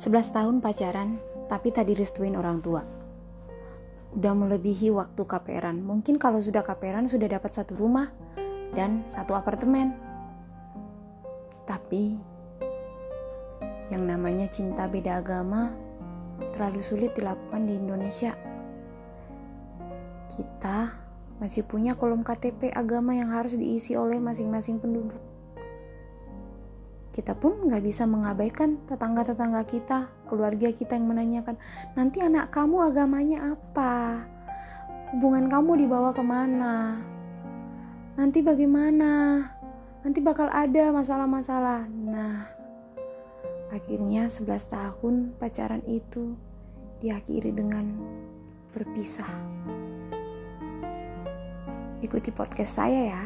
11 tahun pacaran, tapi tak direstuin orang tua. Udah melebihi waktu kaperan. Mungkin kalau sudah kaperan sudah dapat satu rumah dan satu apartemen. Tapi yang namanya cinta beda agama terlalu sulit dilakukan di Indonesia. Kita masih punya kolom KTP agama yang harus diisi oleh masing-masing penduduk kita pun nggak bisa mengabaikan tetangga-tetangga kita, keluarga kita yang menanyakan, nanti anak kamu agamanya apa? Hubungan kamu dibawa ke mana? Nanti bagaimana? Nanti bakal ada masalah-masalah. Nah, akhirnya 11 tahun pacaran itu diakhiri dengan berpisah. Ikuti podcast saya ya.